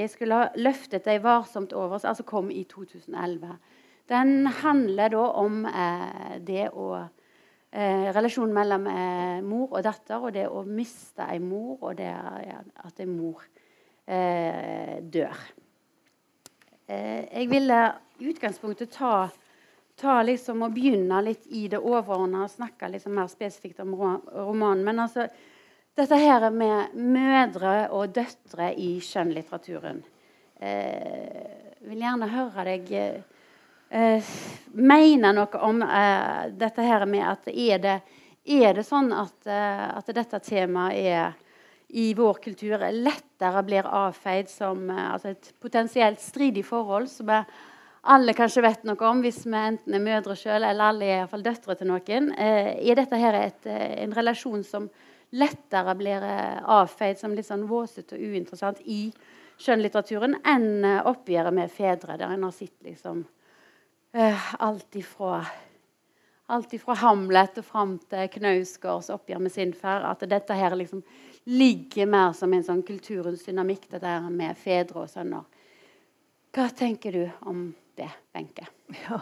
jeg skulle ha løftet deg varsomt over, som altså kom i 2011. Den handler da om eh, det å eh, Relasjonen mellom eh, mor og datter, og det å miste en mor, og det ja, at en mor eh, dør. Eh, jeg ville i utgangspunktet ta, ta liksom og begynne litt i det overordna og snakke liksom mer spesifikt om romanen. Men altså, dette her med mødre og døtre i skjønnlitteraturen. Eh, vil gjerne høre deg eh, mene noe om eh, dette her med at er det, er det sånn at, eh, at, dette temaet er i vår kultur lettere blir avfeid som eh, altså et potensielt stridig forhold, som er alle kanskje vet noe om hvis vi enten er mødre sjøl eller alle er i hvert fall døtre til noen. Eh, er dette her et, en relasjon som lettere blir eh, avfeid som litt sånn våsete og uinteressant i skjønnlitteraturen enn eh, oppgjøret med fedre, der en har sett liksom uh, alt ifra Alt ifra Hamlet og fram til Knausgårds oppgjør med sin far. At dette her liksom ligger mer som en sånn kulturens dynamikk, det der med fedre og sønner. Hva tenker du om det, Wenche? Ja.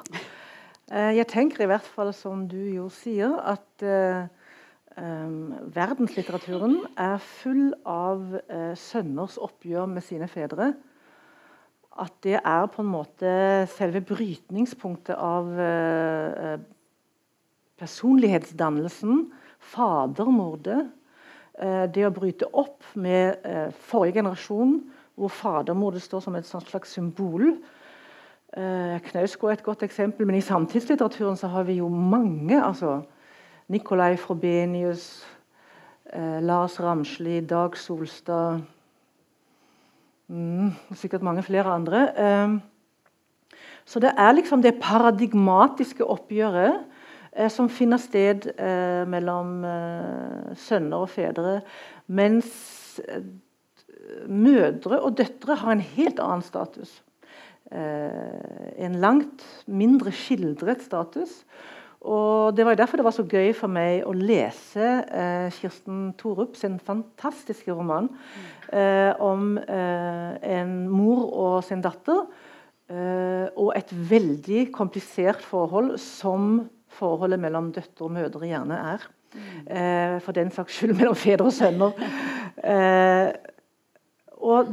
Jeg tenker i hvert fall, som du jo sier, at uh, verdenslitteraturen er full av uh, sønners oppgjør med sine fedre. At det er på en måte selve brytningspunktet av uh, personlighetsdannelsen. Fadermordet. Uh, det å bryte opp med forrige generasjon, hvor fadermordet står som et slags symbol. Knausgård er et godt eksempel, men i samtidslitteraturen så har vi jo mange. altså Nicolai Frobenius, eh, Lars Ramsli, Dag Solstad mm, Sikkert mange flere andre. Eh, så det er liksom det paradigmatiske oppgjøret eh, som finner sted eh, mellom eh, sønner og fedre. Mens eh, mødre og døtre har en helt annen status. en langt mindre skildret status. Og Det var derfor det var så gøy for meg å lese eh, Kirsten Thorup sin fantastiske roman eh, om eh, en mor og sin datter. Eh, og et veldig komplisert forhold, som forholdet mellom døtre og mødre gjerne er. Eh, for den saks skyld mellom fedre og sønner. Eh, og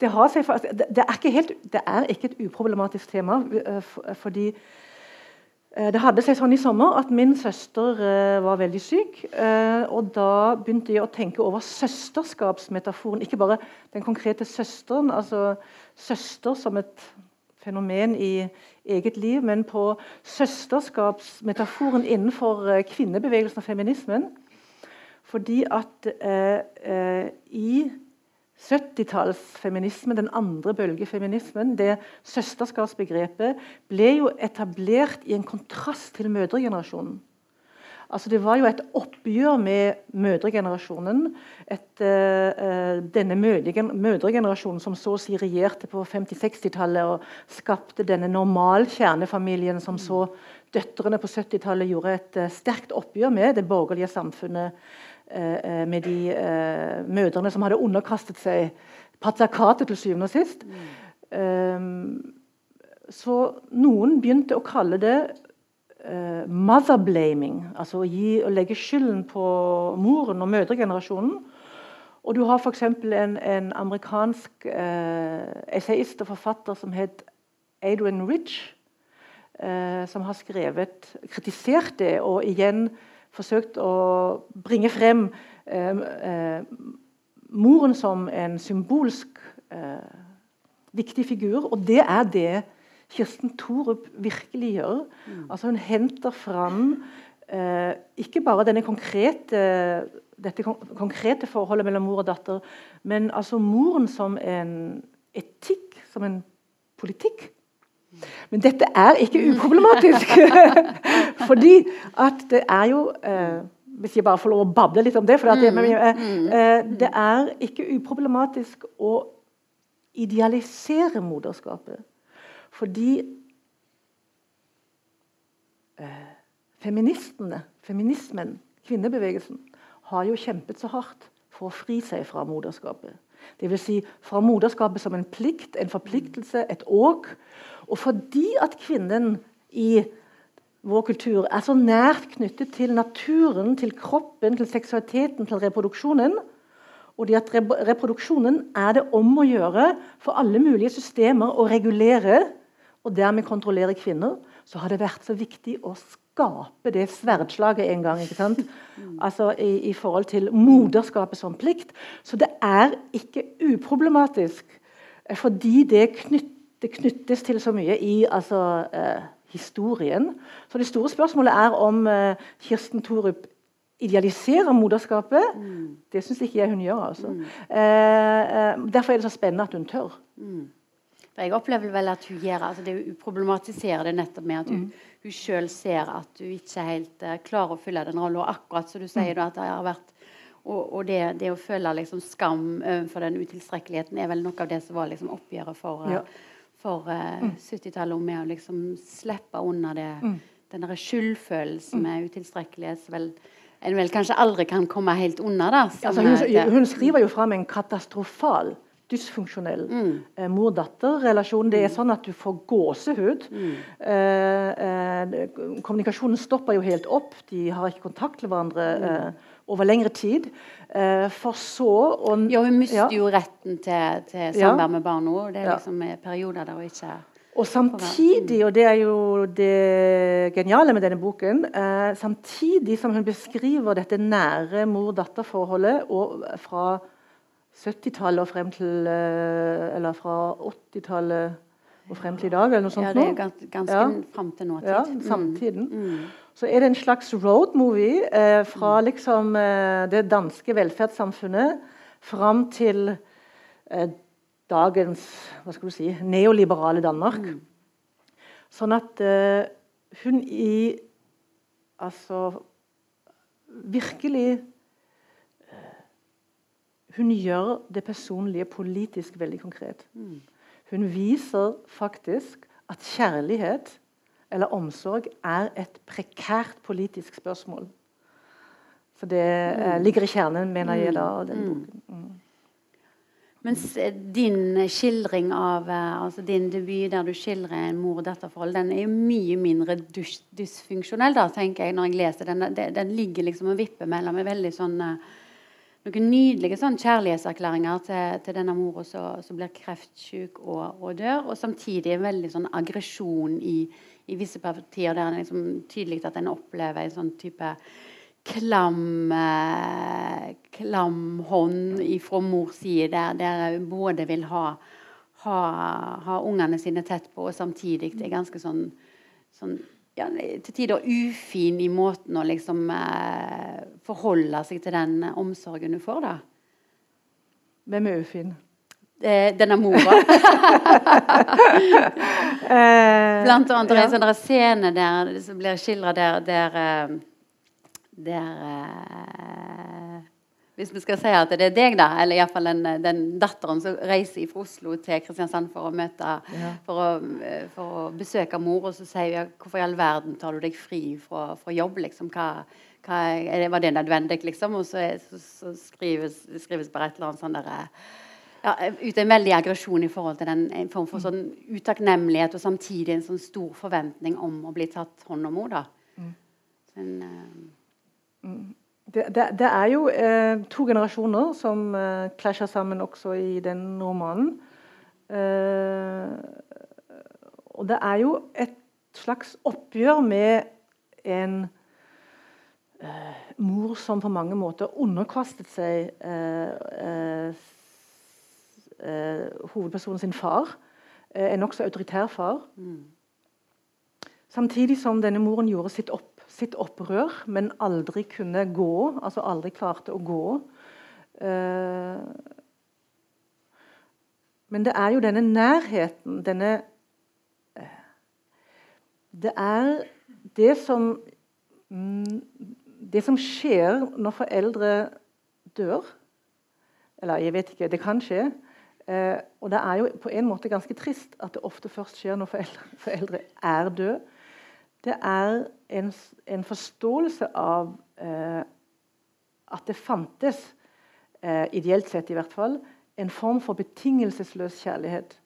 det, seg, det, er helt, det, er ikke et uproblematisk tema, fordi det hadde seg sånn i sommer at min søster uh, var veldig syk. Uh, og Da begynte jeg å tenke over søsterskapsmetaforen. Ikke bare den konkrete søsteren, altså søster som et fenomen i eget liv, men på søsterskapsmetaforen innenfor kvinnebevegelsen og feminismen. Fordi at i 70-tallsfeminismen, den andre bølgefeminismen, det søsterskapsbegrepet, ble jo etablert i en kontrast til mødregenerasjonen. Altså Det var jo et oppgjør med mødregenerasjonen. Et, uh, denne mødregenerasjonen som så å si regjerte på 50-60-tallet og skapte denne normalkjernefamilien som så døtrene på 70-tallet gjorde et uh, sterkt oppgjør med det borgerlige samfunnet med de eh, mødrene som hadde underkastet seg patriarkatet til syvende og sist. Mm. så noen begynte å kalle det mother blaming, altså å, gi, å, legge skylden på moren og mødregenerasjonen. Og du har f.eks. En, en amerikansk uh, essayist og forfatter som het Adrian Rich, uh, som har skrevet, kritisert det og igjen forsøkt å bringe frem eh, eh, moren som en symbolsk eh, viktig figur. Og det er det Kirsten Thorup virkelig gjør. Mm. Altså Hun henter fram eh, ikke bare denne konkrete, dette konkrete forholdet mellom mor og datter, men altså moren som en etikk, som en politikk. Men dette er ikke uproblematisk. Fordi at det er jo eh, Hvis jeg bare får lov å bable litt om det for det, mm, eh, mm. eh, det er ikke uproblematisk å idealisere moderskapet. Fordi eh, feministene, feminismen, kvinnebevegelsen, har jo kjempet så hardt for å fri seg fra moderskapet. Dvs. Si fra moderskapet som en plikt, en forpliktelse, et åk. Og fordi at kvinnen i vår kultur er så nært knyttet til naturen, til kroppen, til seksualiteten, til reproduksjonen, og at reproduksjonen er det om å gjøre for alle mulige systemer å regulere og dermed kontrollere kvinner, så har det vært så viktig å skape det sverdslaget en gang. ikke sant? Altså i, i forhold til moderskapet som plikt. Så det er ikke uproblematisk, fordi det, knyt, det knyttes til så mye i altså, eh, historien. Så det store spørsmålet er om eh, Kirsten Thorup idealiserer moderskapet. Mm. Det syns ikke jeg hun gjør. altså. Mm. Eh, eh, derfor er det så spennende at hun tør. Mm. Jeg opplever vel at hun gjør altså det Hun problematiserer det nettopp med at hun, mm. sjøl ser at hun ikke helt uh, klarer å fylle den rollen. Og akkurat som du sier, mm. da, at det har vært og, og det, det, å føle liksom skam overfor den utilstrekkeligheten er vel noe av det som var liksom oppgjøret for, ja. For uh, mm. 70-tallet, med å liksom slippe unna det, mm. den skyldfølelsen mm. med utilstrekkelighet. som en vel kanskje aldri kan komme helt unna. da. Altså, hun, hun, skriver jo fram en katastrofal dysfunksjonell mm. eh, mor-datter-relasjon. Det er sånn at du får gåsehud. Mm. Eh, eh, kommunikasjonen stopper jo helt opp. De har ikke kontakt med hverandre mm. Eh, over lengre tid. Eh, for så å Ja, hun mister ja. jo retten til, til samvær med barn nå. Det er liksom perioder der hun ikke og samtidig, og det er jo det geniale med denne boken eh, Samtidig som hun beskriver dette nære mor-datter-forholdet fra 70-tallet og frem til eh, Eller fra 80-tallet og frem til i dag, eller noe sånt. Ja, det er ganske, ganske ja. fram til nåtid. Ja, samtiden. Mm. Så er det en slags roadmovie eh, fra mm. liksom, eh, det danske velferdssamfunnet fram til eh, dagens si, neoliberale Danmark. Mm. Sånn at eh, hun i Altså virkelig hun gjør det personlige politisk veldig konkret. Mm. Hun viser faktisk at kjærlighet eller omsorg er et prekært politisk spørsmål. For det mm. Eh, ligger i kjernen, mener jeg, da, den mm. boken. Mm. Mens eh, din skildring av eh, altså din debut der du skildrer en mor-datter-forhold, den er jo mye mindre dysfunksjonell, da, tenker jeg, når jeg leser den. Den, den ligger liksom og vipper mellom en veldig sånn noen nydelige sånn kjærlighetserklæringer til, til denne mora som blir kreftsyk og, og, dør. Og samtidig en veldig sånn aggresjon i, i, visse partier der er liksom tydelig at en opplever en sånn type klam, eh, klam hånd fra mors side, der, der både vil ha, ha, ha ungene sine tett på, og samtidig er ganske sånn, sånn ja, til tider ufin i måten å liksom eh, forholde seg til den omsorgen du får, da. Hvem er ufin? Eh, denne mora. Eh, Blant annet ja. en sånn scene der som blir skildra der, der, eh, der hvis vi skal si at det er deg, da, eller iallfall den, den datteren som reiser fra Oslo til Kristiansand for å møte ja. for, å, for, å, besøke mor, og så sier hun hvorfor i all verden tar du deg fri fra, fra jobb? liksom, hva, hva, Var det nødvendig? liksom, Og så, så, så skrives, skrives bare et eller annet sånn derre ja, ut en veldig aggresjon i forhold til den en form for sånn utakknemlighet og samtidig en sånn stor forventning om å bli tatt hånd om henne. Mm. Uh. Det, det, det, er jo eh, to generasjoner som eh, klasjer sammen også i den romanen. Eh, og det er jo et slags oppgjør med en eh, mor som på mange måter underkastet seg eh, eh, hovedpersonen sin far. en nokså autoritær far. Mm. Samtidig som denne moren gjorde sitt opp sitt opprør, men aldri kunne gå. Altså aldri klarte å gå. Uh, men det er jo denne nærheten, denne Det er det som mm, Det som skjer når foreldre dør Eller jeg vet ikke, det kan skje. Uh, og det er jo på en måte ganske trist at det ofte først skjer når foreldre, foreldre er døde det er en, en forståelse av eh, at det fantes eh, ideelt sett i hvert fall, en form for betingelsesløs kjærlighet.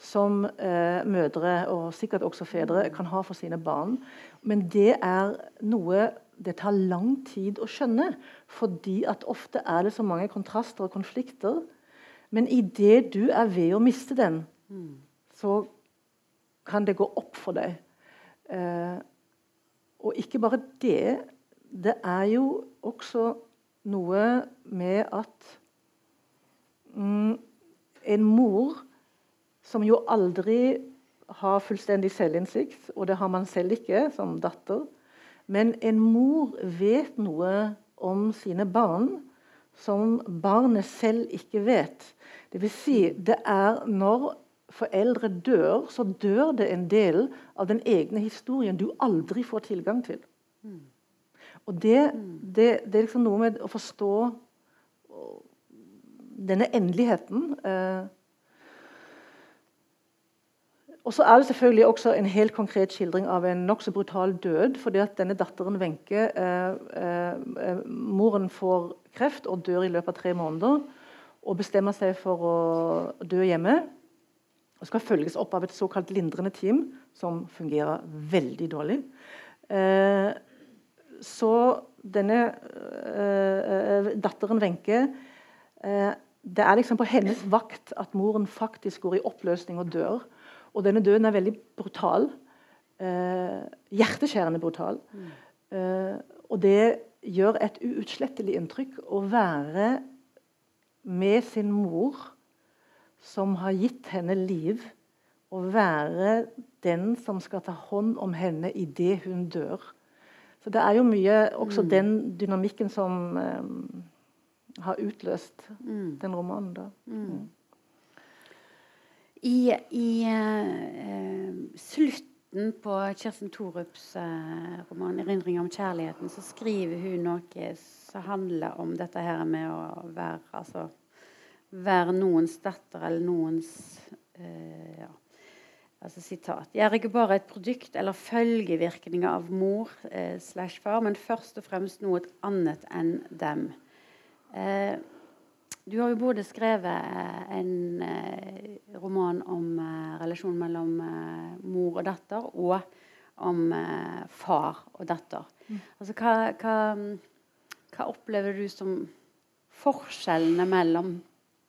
Som eh, mødre, og sikkert også fedre, kan ha for sine barn. Men det er noe det tar lang tid å skjønne. Fordi at ofte er det så mange kontraster og konflikter. Men idet du er ved å miste den, mm. så kan det gå opp for deg. Eh, og ikke bare det. Det er jo også noe med at mm, en mor som jo aldri har fullstendig selvinnsikt, og det har man selv ikke som datter, men en mor vet noe om sine barn som barnet selv ikke vet. Vil si, det er når foreldre dør, så dør det en del av den egne historien du aldri får tilgang til. Og det, det, det, er liksom noe med å forstå denne endeligheten. Eh. og så er det selvfølgelig også en helt konkret skildring av en nokså brutal død. fordi at denne datteren Wenche eh, eh, Moren får kreft og dør i løpet av tre måneder. Og bestemmer seg for å dø hjemme og skal følges opp av et såkalt lindrende team, som fungerer veldig dårlig. Eh, så denne eh, datteren Wenche eh, Det er liksom på hennes vakt at moren faktisk går i oppløsning og dør. Og denne døden er veldig brutal. Eh, hjerteskjærende brutal. Mm. Eh, og det gjør et uutslettelig inntrykk å være med sin mor som har gitt henne liv, å være den som skal ta hånd om henne idet hun dør. Så det er jo mye også mm. den dynamikken som um, har utløst mm. den romanen. da. Mm. mm. I, i uh, slutten på Kirsten Thorups uh, roman 'Erindringer om kjærligheten' så skriver hun noe som handler om dette her med å være altså, være noens datter eller noens eh, ja. altså sitat. Jeg er ikke bare et produkt eller følgevirkninger av mor eh, slash far, men først og fremst noe annet enn dem. Eh, du har jo både skrevet eh, en eh, roman om eh, relasjonen mellom mor og datter, og om far og datter. Mm. Altså, hva, hva, hva opplever du som forskjellene mellom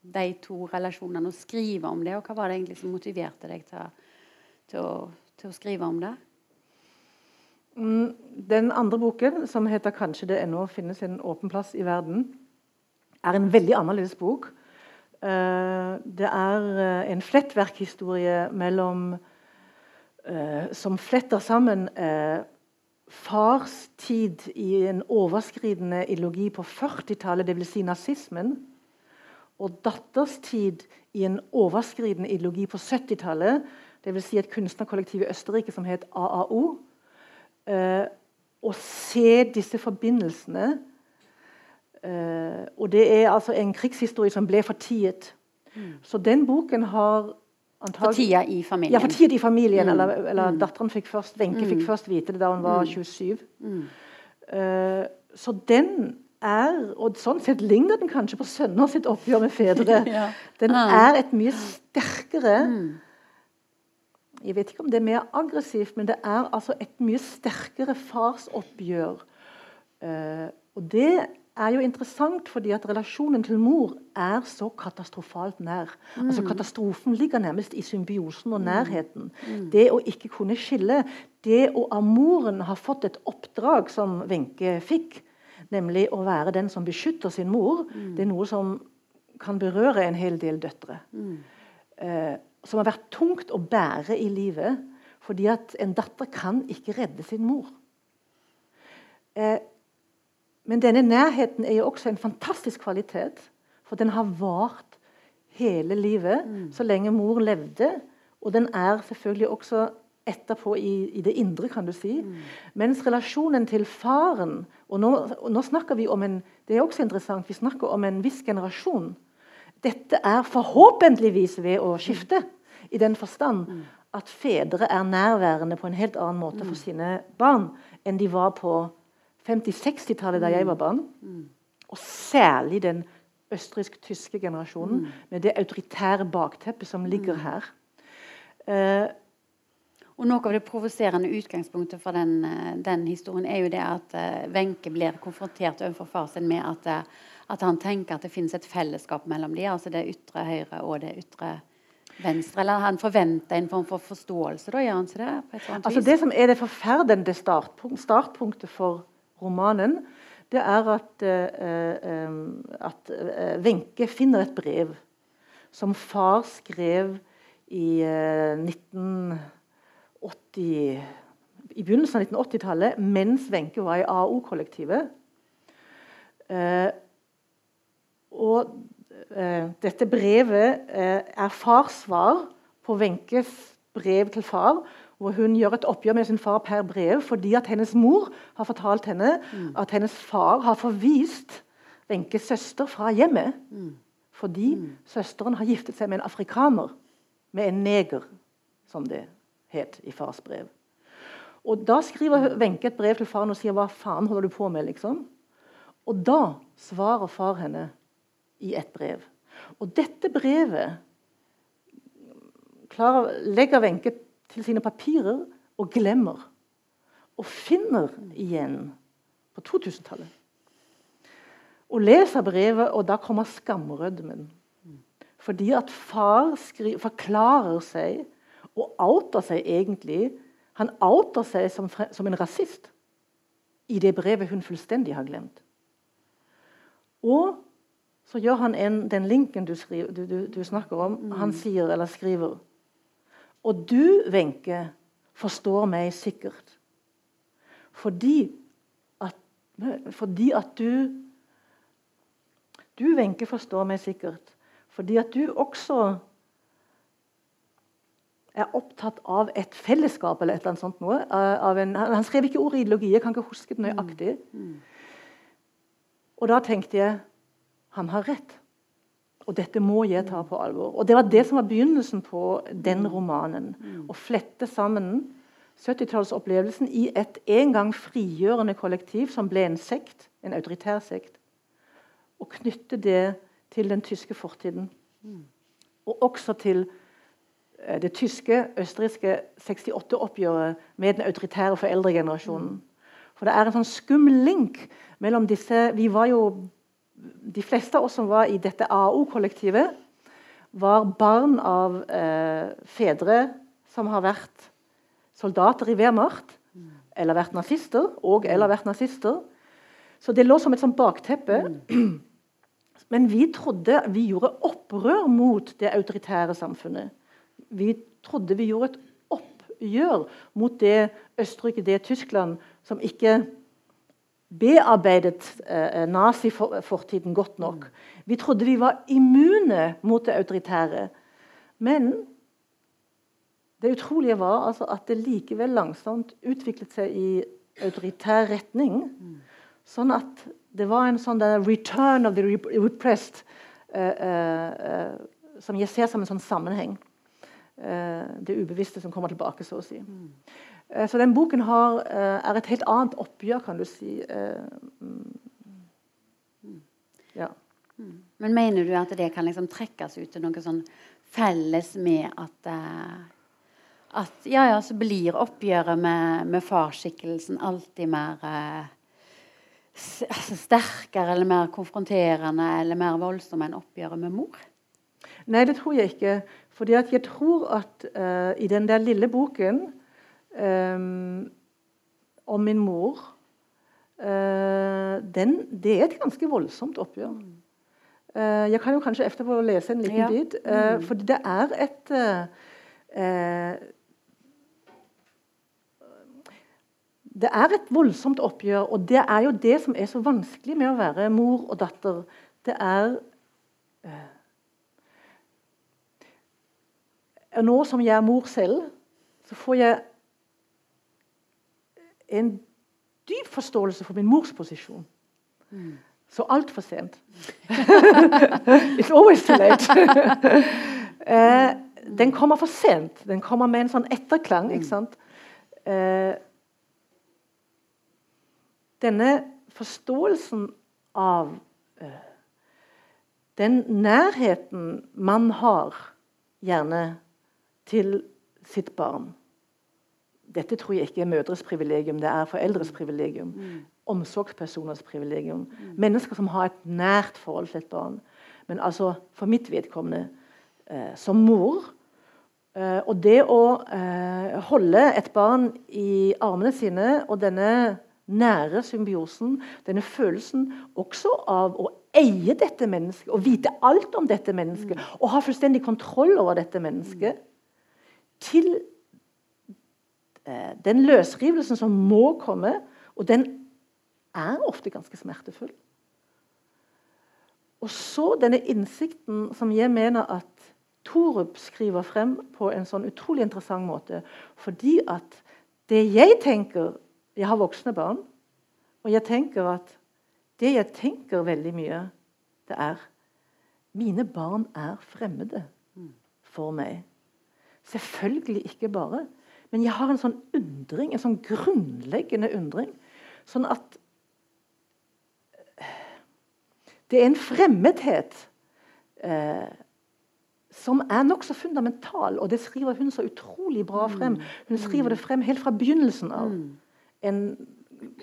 de to relasjonene og skrive om det? Og hva var det egentlig som motiverte deg til, til, å, til å, skrive om det? Mm, den andre boken, som heter 'Kanskje det ennå finnes en åpen plass i verden', er en veldig annerledes bok. Uh, det er uh, en flettverkhistorie mellom uh, Som fletter sammen fars tid i en overskridende ideologi på 40-tallet, dvs. Si nazismen, og datters tid i en overskridende ideologi på 70-tallet, dvs. Si et kunstnerkollektiv i Østerrike som het AAO. Eh, å se disse forbindelsene eh, Og det er altså en krigshistorie som ble fortiet. Mm. Så den boken har antagelig Fortia i familien. Ja, fortiet i familien. Mm. Eller, eller mm. datteren fikk først Wenche fikk mm. først vite det da hun var 27. Mm. Mm. Eh, så den er Og sånn sett ligner den kanskje på sønner sitt oppgjør med fedre. ja. Den er et mye sterkere mm. Jeg vet ikke om det er mer aggressivt, men det er altså et mye sterkere farsoppgjør. Uh, og det er jo interessant fordi at relasjonen til mor er så katastrofalt nær. Mm. Altså Katastrofen ligger nærmest i symbiosen og mm. nærheten. Mm. Det å ikke kunne skille. Det å av moren ha fått et oppdrag som Wenche fikk, nemlig å være den som beskytter sin mor, mm. det er noe som kan berøre en hel del døtre. Mm. Eh, som har vært tungt å bære i livet, fordi at en datter kan ikke redde sin mor. Eh, men denne nærheten er jo også en fantastisk kvalitet, for den har vart hele livet, mm. så lenge mor levde. Og den er selvfølgelig også etterpå i, i, det indre, kan du si. Mm. Mens relasjonen til faren og nå, og nå, snakker vi om en det er også interessant, vi snakker om en viss generasjon. Dette er forhåpentligvis ved å skifte, i den forstand mm. at fedre er nærværende på en helt annen måte for mm. sine barn enn de var på 50-60-tallet da jeg var barn. Og særlig den østerriksk-tyske generasjonen, med det autoritære bakteppet som ligger her. Uh, og Noe av det provoserende utgangspunktet for den, eh, den, historien er jo det at Wenche uh, blir konfrontert overfor far sin med at, at, han tenker at det finnes et fellesskap mellom dem, altså det ytre høyre og det ytre venstre. Eller han forventer en form for forståelse, da gjør han ikke det? altså? Det som er det forferdende startpunkt, startpunktet for romanen, det er at, uh, at Wenche finner et brev som far skrev i uh, 1980 i begynnelsen av 1980-tallet, mens Wenche var i AO-kollektivet. Eh, og eh, dette brevet er fars svar på Wenches brev til far, hvor hun gjør et oppgjør med sin far per brev fordi at hennes mor har fortalt henne mm. at hennes far har forvist Wenches søster fra hjemmet. Mm. Fordi mm. søsteren har giftet seg med en afrikaner, med en neger, som det het i fars brev. Og Da skriver Wenche et brev til faren og sier 'hva faen holder du på med?' liksom. Og da svarer far henne i et brev. Og dette brevet klarer, legger Wenche til sine papirer og glemmer. Og finner igjen på 2000-tallet. Og leser brevet, og da kommer skamrødmen. Fordi at far forklarer seg og outer seg egentlig Han outer seg som, som, en rasist i det brevet hun fullstendig har glemt. Og så gjør han en, den linken du, skriver, du, du, du snakker om. Mm. Han sier eller skriver og du, Wenche, forstår meg sikkert. Fordi at, fordi at du Du, Wenche, forstår meg sikkert. Fordi at du også er opptatt av et fellesskap eller et eller annet sånt. Noe, en, han skrev ikke ordet ideologi, jeg kan ikke huske det nøyaktig. Mm. Mm. Og da tenkte jeg han har rett. Og dette må jeg ta på alvor. Og Det var det som var begynnelsen på den romanen. Å flette sammen 70-tallsopplevelsen i et en gang frigjørende kollektiv som ble en sekt, en autoritær sekt, og knytte det til den tyske fortiden. Og også til eh, det tyske, østerrikske 68-oppgjøret med den autoritære foreldregenerasjonen. For det er en sånn skummel link mellom disse Vi var jo de fleste av oss som var i dette AO-kollektivet, var barn av eh, fedre som har vært soldater i Wehrmacht, eller vært nazister, og eller vært nazister. Så det lå som et sånt bakteppe. Men vi trodde vi gjorde opprør mot det autoritære samfunnet. Vi trodde vi gjorde et oppgjør mot det Østerrike, det Tyskland, som ikke bearbeidet eh, nazifortiden godt nok. Vi trodde vi var immune mot det autoritære. Men det utrolige var altså at det likevel langsomt utviklet seg i autoritær retning. Sånn at det var en sånn 'return of the repressed' eh, eh, som jeg ser som en sånn sammenheng. Eh, det ubevisste som kommer tilbake, så å si. Mm. Eh, så den boken har, eh, er et helt annet oppgjør, kan du si. Eh, mm. Ja. Men mener du at det kan liksom trekkes ut til noe sånn felles med at, at ja, ja, så blir oppgjøret med, med farsskikkelsen alltid mer altså sterkere eller mer konfronterende eller mer voldsom enn oppgjøret med mor? Nei, det tror jeg ikke. Fordi jeg tror at uh, i den der lille boken om min mor uh, den, Det er et ganske voldsomt oppgjør. Uh, jeg kan jo kanskje etterpå lese en liten ja. bit. Uh, mm. For det er et Det er et voldsomt oppgjør, og det er jo det som er så vanskelig med å være mor og datter. Det er Nå som jeg er mor selv, så får jeg en dyp forståelse for min mors posisjon. Mm. Så altfor sent. It's always too late. eh, den kommer for sent. Den kommer med en sånn etterklang. ikke sant? Eh, denne forståelsen av eh, den nærheten man har gjerne til sitt barn Dette tror jeg ikke er mødres privilegium, det er foreldres privilegium. Mm. Omsorgspersoners privilegium. Mm. Mennesker som har et nært forhold til et barn. Men altså, for mitt vedkommende eh, som mor eh, Og det å eh, holde et barn i armene sine og denne nære symbiosen, denne følelsen også av å eie dette mennesket og vite alt om dette mennesket mm. og ha fullstendig kontroll over dette mennesket, til den løsrivelsen som må komme, og den er ofte ganske smertefull. Og så denne innsikten som jeg mener at Torup skriver frem på en sånn utrolig interessant måte. Fordi at det jeg tenker Jeg har voksne barn. Og jeg tenker at det jeg tenker veldig mye, det er Mine barn er fremmede for meg. Selvfølgelig ikke bare. Men jeg har en sånn undring, en sånn grunnleggende undring. Sånn at Det er en fremmedhet eh, som er nokså fundamental, og det skriver hun så utrolig bra frem. Hun skriver det frem helt fra begynnelsen av. En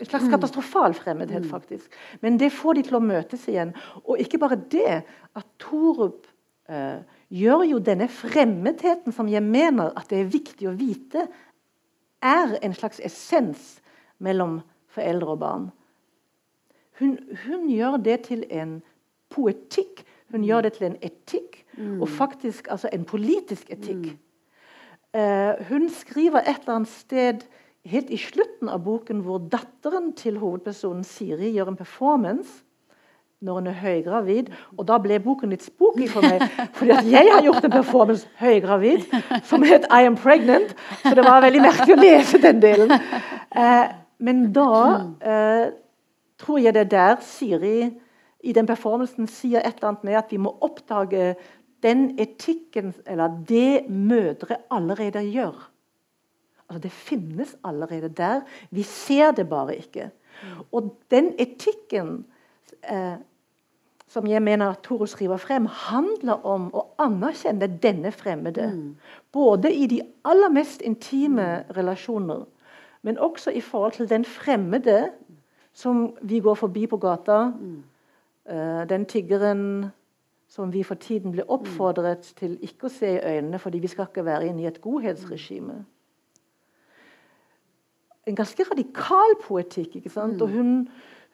slags katastrofal fremmedhet, faktisk. Men det får de til å møtes igjen. Og ikke bare det, at Torup eh, gjør jo denne fremmedheten som jeg mener at det er viktig å vite, er en slags essens mellom foreldre og barn. Hun, hun gjør det til en poetikk. Hun gjør det til en etikk, mm. og faktisk altså en politisk etikk. Mm. Uh, hun skriver et eller annet sted helt i slutten av boken hvor datteren til hovedpersonen Siri gjør en performance når hun er høygravid. Og da ble boken litt spooky for meg, fordi at jeg har gjort en performance høygravid som het 'I am pregnant'. Så det var veldig merkelig å lese den delen. Eh, men da eh, tror jeg det er der Siri i den performancen sier et eller annet med at vi må oppdage den etikken, eller det mødre allerede gjør. Altså, det finnes allerede der. Vi ser det bare ikke. Og den etikken eh, som jeg mener at Toro skriver frem, handler om å anerkjenne denne fremmede. Mm. Både i de aller mest intime relasjoner, men også i forhold til den fremmede som vi går forbi på gata. Mm. Uh, den tiggeren som vi for tiden blir oppfordret mm. til ikke å se i øynene fordi vi skal ikke være inne i et godhetsregime en ganske radikal poetikk. ikke sant? Mm. Og hun,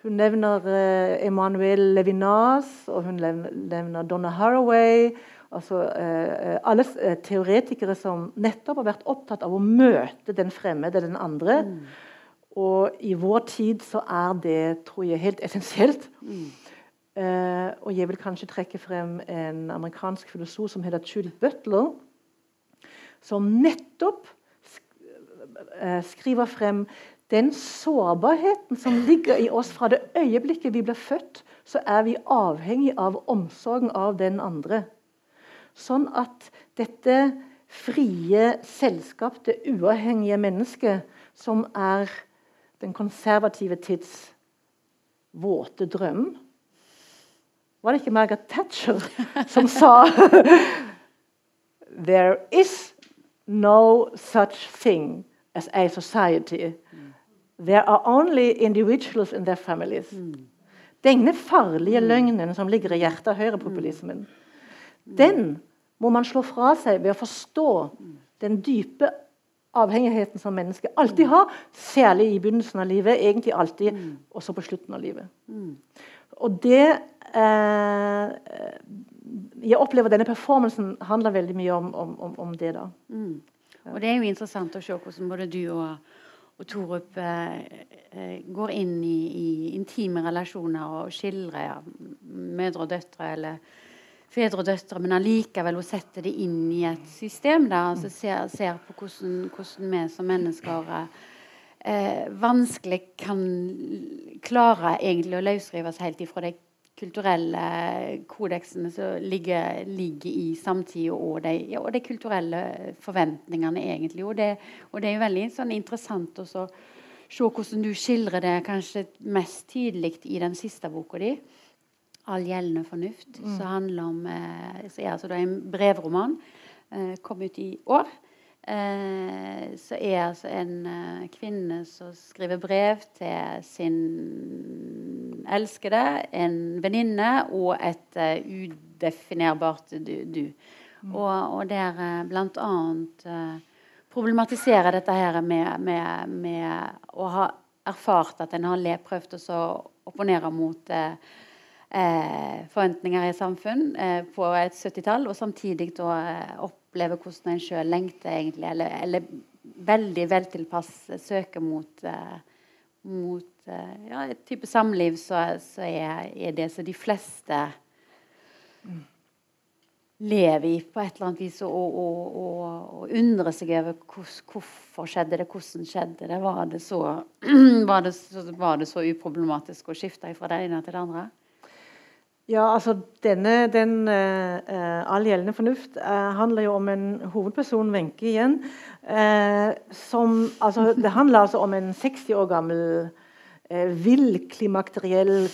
hun nevner eh, Emanuel Levinas, og hun nevner Donna Haraway. altså eh, Alle uh, teoretikere som nettopp har vært opptatt av å møte den fremmede, den andre. Mm. Og i vår tid så er det, tror jeg, helt essensielt. Mm. og jeg vil kanskje trekke frem en amerikansk filosof som heter Judith Butler, som nettopp Eh, skriver frem den sårbarheten som ligger i oss fra det øyeblikket vi blir født, så er vi avhengig av omsorgen av den andre. Sånn at dette frie, selskapte, uavhengige mennesket, som er den konservative tids våte drøm Var det ikke Margaret Thatcher som sa There is no such thing as a society. Mm. There are only individuals in their families. Mm. Denne farlige mm. løgnen som ligger i hjertet av høyrepopulismen, den må man slå fra seg ved å forstå den dype avhengigheten som mennesket alltid har, særlig i begynnelsen av livet, egentlig alltid, også på slutten av livet. Og det eh, Jeg opplever denne performancen handler veldig mye om, om, om det. da. Og det er jo interessant å se hvordan både du og, og Torup eh, eh, går inn i, i, intime relasjoner og skildrer ja, mødre og døtre eller fedre og døtre, men allikevel å sette det inn i et system. Da, altså ser, ser på hvordan, hvordan, vi som mennesker eh, vanskelig kan klare egentlig å løsrive oss helt ifra det kulturelle kodeksene som ligger, ligger i samtida, og, ja, og, de kulturelle forventningene, egentlig. Og det, og det er jo veldig sånn, interessant å se hvordan du skildrer det kanskje mest tydelig i den siste boka di. 'All gjeldende fornuft', mm. som handler om eh, så er altså det en brevroman. Eh, kom ut i år. Eh, så er altså en eh, kvinne som skriver brev til sin elskede, en venninne og et uh, udefinerbart du. du. Mm. Og, og, der blant bl.a. Uh, problematiserer dette her med, med, med, å ha erfart at en har prøvd å opponere mot uh, forventninger i samfunn på et 70-tall, og samtidig da oppleve hvordan en sjøl lengter, egentlig, eller, eller veldig veltilpass søker mot, eh, mot uh, ja, et type samliv, så, så er, er, det som de fleste lever i på et eller annet vis, og, og, og, og undrer seg over hvorfor skjedde det, hvordan skjedde det. Var det så, var det, var det så uproblematisk å skifte fra det ene til det andre? Ja, altså denne, den uh, All gjeldende fornuft uh, handler jo om en hovedperson, Wenche igjen. Uh, som, altså, det handler altså om en 60 år gammel uh, vill klimakteriell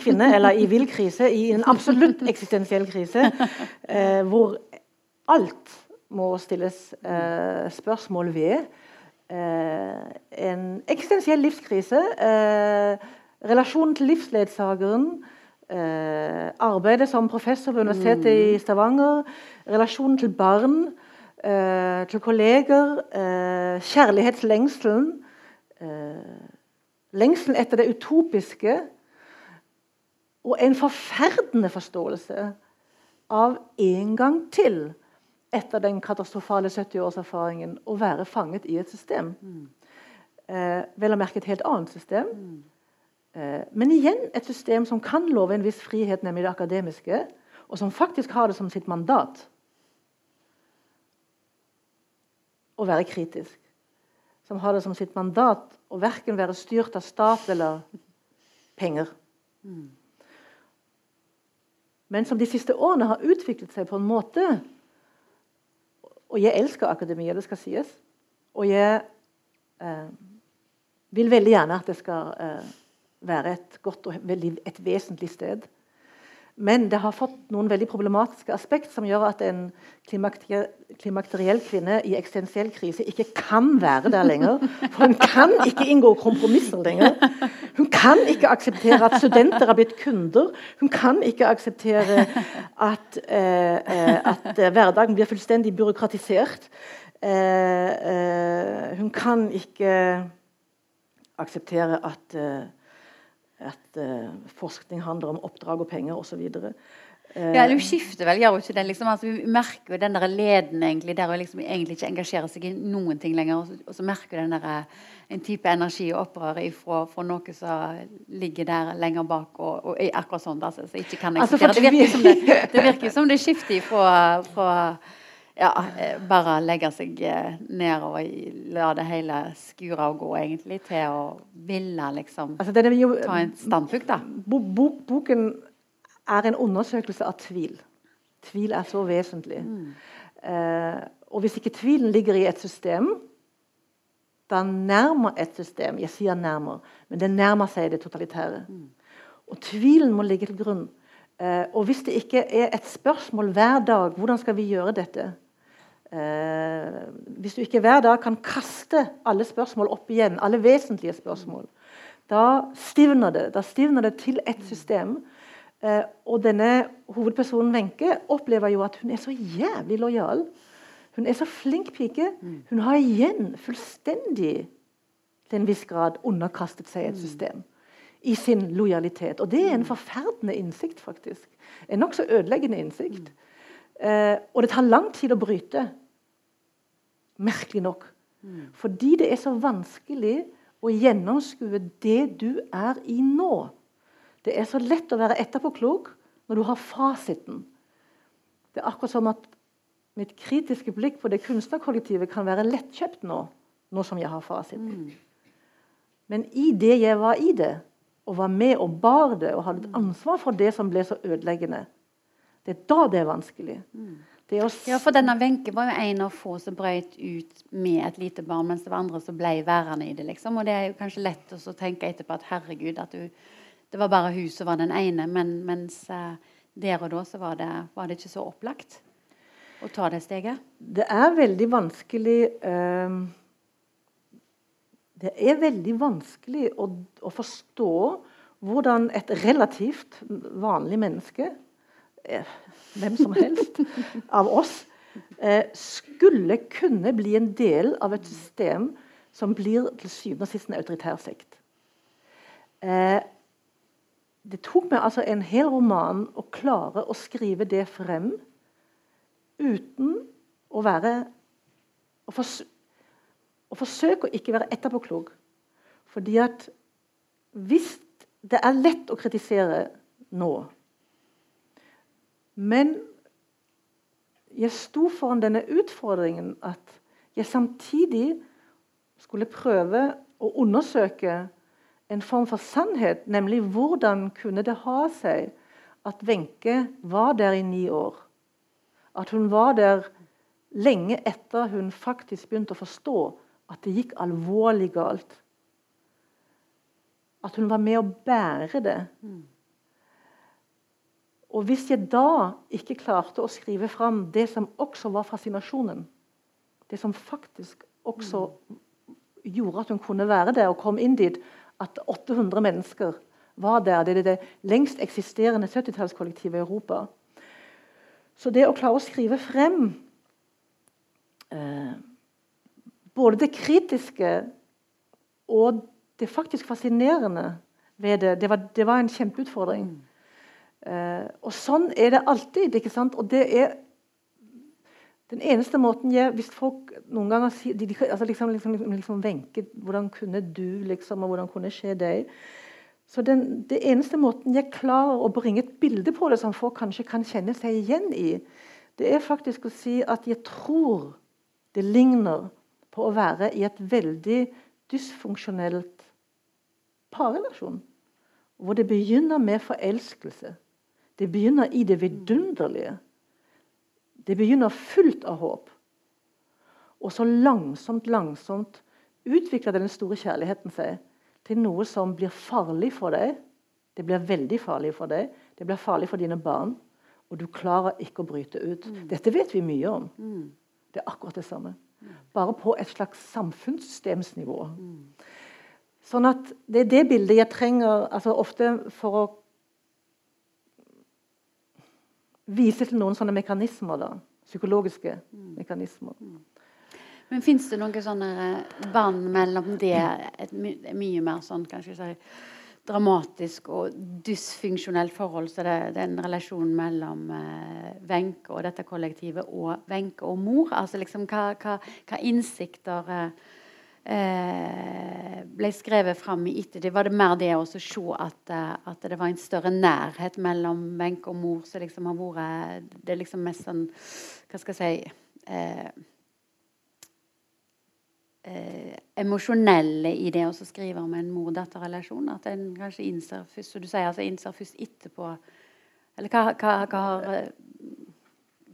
kvinne, eller i vill krise, i en absolutt eksistensiell krise, hvor alt må stilles spørsmål ved. en eksistensiell livskrise. relasjonen til livsledsageren arbeidet som professor ved Universitetet mm. i Stavanger, relasjonen til barn, eh, til kolleger, eh, kjærlighetslengselen. Eh, lengselen etter det utopiske. Og en forferdende forståelse av en gang til, etter den katastrofale 70-årserfaringen, å være fanget i et system. Mm. Eh, vel å merke et helt annet system. Mm. Eh, men igjen et system som kan love en viss frihet, nemlig det akademiske, og som faktisk har det som sitt mandat å være kritisk. Som har det som sitt mandat å verken være styrt av stat eller penger. Men som de siste årene har utviklet seg på en måte Og jeg elsker akademia, det skal sies. Og jeg eh, vil veldig gjerne at det skal eh, være et godt og veldig, et vesentlig sted. Men det har fått noen veldig problematiske aspekt som gjør at en klimakteriell kvinne i eksistensiell krise ikke kan være der lenger. For hun kan ikke inngå kompromisser lenger. Hun kan ikke akseptere at studenter har blitt kunder. Hun kan ikke akseptere at, eh, eh at hverdagen blir fullstendig byråkratisert. Eh, eh, hun kan ikke akseptere at eh, at uh, forskning handler om oppdrag og penger osv. Ja, du skifter vel, gjør ikke det? Liksom, altså, vi merker jo den der leden egentlig, der hun liksom egentlig ikke engasjerer seg i noen ting lenger. Og så, og så merker du den der, eh, en type energi og opprør fra, fra, noe som ligger der lenger bak og, og akkurat sånn. Altså, så ikke kan altså, eksistere. Altså, det, virker som det, det virker som det skifter fra, fra ja, eh, bare legge seg eh, ned og la det hele skure og gå, egentlig, til å ville liksom altså, jo, ta en standpunkt, da. Bok, boken er en undersøkelse av tvil. Tvil er så vesentlig. Mm. Eh, og hvis ikke tvilen ligger i et system, da nærmer et system Jeg sier nærmer, men det nærmer seg det totalitære. Mm. Og tvilen må ligge til grunn. Eh, og hvis det ikke er et spørsmål hver dag hvordan skal vi gjøre dette, Eh, hvis du ikke hver dag kan kaste alle spørsmål opp igjen, alle vesentlige spørsmål, da stivner det. Da stivner det til et system. Eh, og denne hovedpersonen Wenche opplever jo at hun er så jævlig lojal. Hun er så flink pike. Hun har igjen fullstendig til en viss grad underkastet seg et system i sin lojalitet. Og det er en forferdende innsikt, faktisk. En nokså ødeleggende innsikt. Eh, og det tar lang tid å bryte. Merkelig nok. Mm. Fordi det er så vanskelig å gjennomskue det du er i nå. Det er så lett å være etterpåklok når du har fasiten. Det er akkurat som at mitt kritiske blikk på det kunstnerkollektivet kan være lettkjøpt nå, nå som jeg har fasiten. Mm. Men i det jeg var i det, og var med og bar det og hadde et ansvar for det som ble så ødeleggende, det er da det er vanskelig. Mm. Ja, for denne Wenche var jo en av få som brøt ut med et lite barn, mens det var andre som ble værende i det. liksom. Og det er jo kanskje lett å tenke etterpå at herregud, at du det var bare hun som var den ene. Men mens uh, der og da så var det, var det ikke så opplagt å ta det steget. Det er veldig vanskelig eh, Det er veldig vanskelig å, å, forstå hvordan et relativt vanlig menneske, eh, hvem som helst av oss, eh, skulle kunne bli en del av et system som blir til syvende og sist en autoritær sekt. Eh, det tok meg altså en hel roman å klare å skrive det frem uten å være å, fors å forsøke å ikke være etterpåklok. Fordi at hvis det er lett å kritisere nå Men jeg sto foran denne utfordringen at jeg samtidig skulle prøve å undersøke en form for sannhet, nemlig hvordan kunne det ha seg at Wenche var der i ni år? At hun var der lenge etter hun faktisk begynte å forstå at det gikk alvorlig galt. At hun var med å bære det. Og hvis jeg da ikke klarte å skrive fram det som også var fascinasjonen, det som faktisk også gjorde at hun kunne være der og kom inn dit, at 800 mennesker var der. Det er det lengst eksisterende 70-tallskollektivet i Europa. Så det å klare å skrive frem eh, både det kritiske og det faktisk fascinerende ved det, det var, det var en kjempeutfordring. Eh, og sånn er det alltid. ikke sant? Og det er den eneste måten jeg Hvis folk noen ganger sier de, de, altså liksom, liksom, liksom Wenche, hvordan kunne du, liksom, og hvordan kunne skje deg? Så den, det eneste måten jeg klarer å bringe et bilde på det som folk kanskje kan kjenne seg igjen i, det er faktisk å si at jeg tror det ligner på å være i et veldig dysfunksjonelt parrelasjon. Hvor det begynner med forelskelse. Det begynner i det vidunderlige. Det begynner fullt av håp. Og så langsomt, langsomt utvikler den store kjærligheten seg til noe som blir farlig for deg. Det blir veldig farlig for deg. Det blir farlig for dine barn. Og du klarer ikke å bryte ut. Mm. Dette vet vi mye om. Mm. Det er akkurat det samme. Mm. Bare på et slags samfunnssystemsnivå. Mm. Sånn at Det er det bildet jeg trenger altså ofte for å vise til noen sånne mekanismer. da, Psykologiske mm. mekanismer. Mm. Men fins det noen sånne eh, bånd mellom det, et my mye mer sånn kanskje si, dramatisk og dysfunksjonelt forhold, så det, det er en relasjon mellom eh, og dette kollektivet og Wenche og mor? Altså liksom hva, hva, hva innsikter eh, Eh, ble skrevet fram i ettertid, var det mer det å se at, eh, at, det var en større nærhet mellom Wenche og mor som liksom har vært Det er liksom mest sånn Hva skal jeg si eh, eh, Emosjonelle i det å skrive om en mor-datter-relasjon. At en kanskje innser først, som du sier, altså innser først etterpå Eller hva, hva, hva har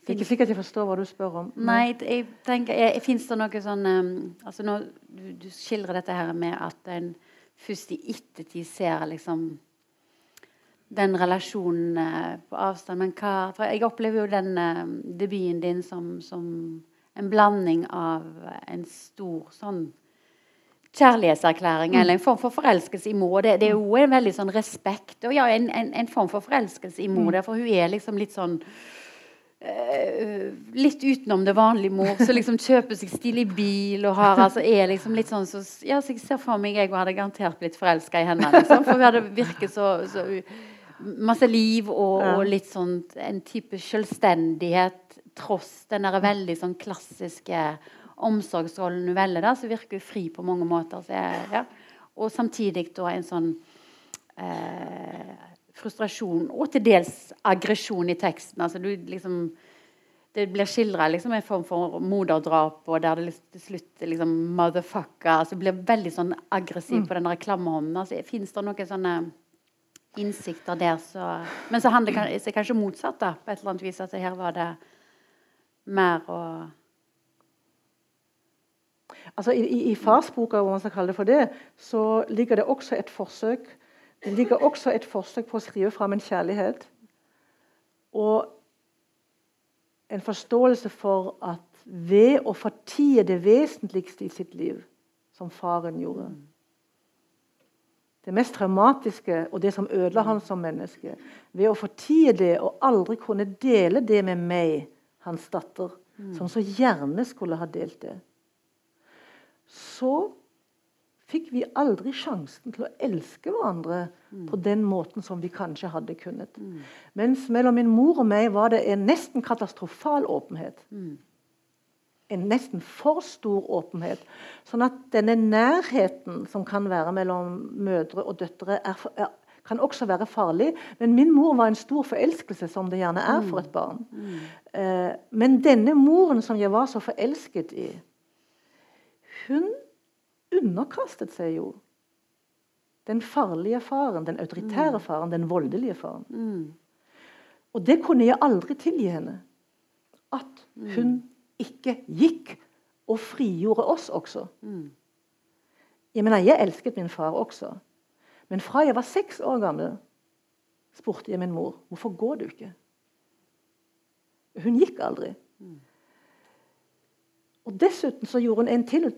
det er ikke sikkert jeg forstår hva du spør om. Nei, jeg tenker, Fins det noe sånn um, altså nå, du, du, skildrer dette her med at en først i ettertid ser liksom den relasjonen uh, på avstand. Men hva For jeg opplever jo den uh, debuten din som, som, en blanding av en stor sånn kjærlighetserklæring mm. eller en form for forelskelse i mor. Det, det er jo en veldig sånn respekt og ja, en, en, en form for forelskelse i mor. Mm. For hun er liksom litt sånn litt utenom det vanlige mor, som liksom kjøper seg stilig bil og har, altså, er liksom litt sånn så, ja, så Jeg ser for meg jeg hadde garantert blitt forelska i henne. Liksom, for vi hadde virket så, så Masse liv og, og, litt sånn en type selvstendighet tross den der veldig sånn klassiske omsorgsrollen hun velger. da, Så virker hun fri på mange måter. Jeg, ja. Og samtidig da en sånn eh, frustrasjon og til dels aggresjon i teksten. Altså, du, liksom, det blir skildra liksom, en form for moderdrap, og der det til slutt liksom, motherfucker altså, blir veldig sånn aggressiv mm. på den reklamehånden. Altså, Fins det noen sånne innsikter der så Men så handler det kanskje, motsatt, da, på et eller annet vis. At her var det mer å Altså, I i farsboka, om man skal kalle det for det, så ligger det også et forsøk Det ligger også et forsøk på å skrive fram en kjærlighet. Og en forståelse for at ved å fortie det vesentligste i sitt liv, som faren gjorde Det mest traumatiske og det som ødela han som menneske. Ved å fortie det og aldri kunne dele det med meg, hans datter, som så gjerne skulle ha delt det, så fikk vi aldri sjansen til å elske hverandre mm. på den måten som vi kanskje hadde kunnet. Mm. Mens mellom min mor og meg var det en nesten katastrofal åpenhet. Mm. En nesten for stor åpenhet. Sånn at denne nærheten som kan være mellom mødre og døtre, er, er, kan også være farlig. Men min mor var en stor forelskelse, som det gjerne er for et barn. Mm. Eh, men denne moren som jeg var så forelsket i, hun underkastet seg jo den farlige faren, den autoritære mm. faren, den voldelige faren. Mm. Og det kunne jeg aldri tilgi henne. At mm. hun ikke gikk og frigjorde oss også. Mm. Jeg mener, jeg elsket min far også. Men fra jeg var seks år gammel, spurte jeg min mor hvorfor går du ikke. Hun gikk aldri. Mm. Og Dessuten så gjorde hun en til,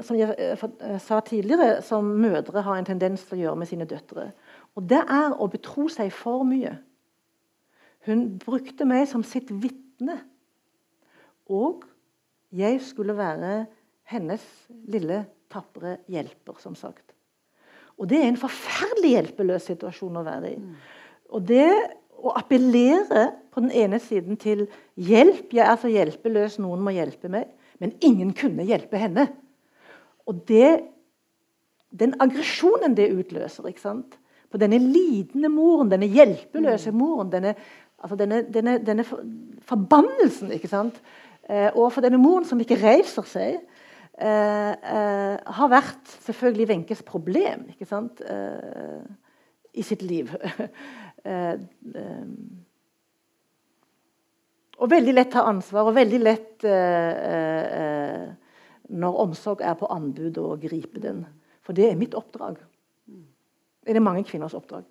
som jeg eh, eh, sa tidligere, som mødre har en tendens til å gjøre med sine døtre. Og Det er å betro seg for mye. Hun brukte meg som sitt vitne. Og jeg skulle være hennes lille, tapre hjelper, som sagt. Og det er en forferdelig hjelpeløs situasjon å være i. Og det å appellere på den ene siden til hjelp Jeg er så hjelpeløs, noen må hjelpe meg. Men ingen kunne hjelpe henne. Og det, den aggresjonen det utløser på denne lidende moren, denne hjelpeløse mm. moren, denne, altså denne, denne, denne forbannelsen ikke sant? Eh, overfor denne moren som ikke reiser seg, eh, eh, har vært selvfølgelig Wenches problem ikke sant? Eh, i sitt liv. Eh, eh, og veldig lett ta ansvar, og veldig lett eh, eh, når omsorg er på anbud, å gripe den. For det er mitt oppdrag. Det er mange kvinners oppdrag.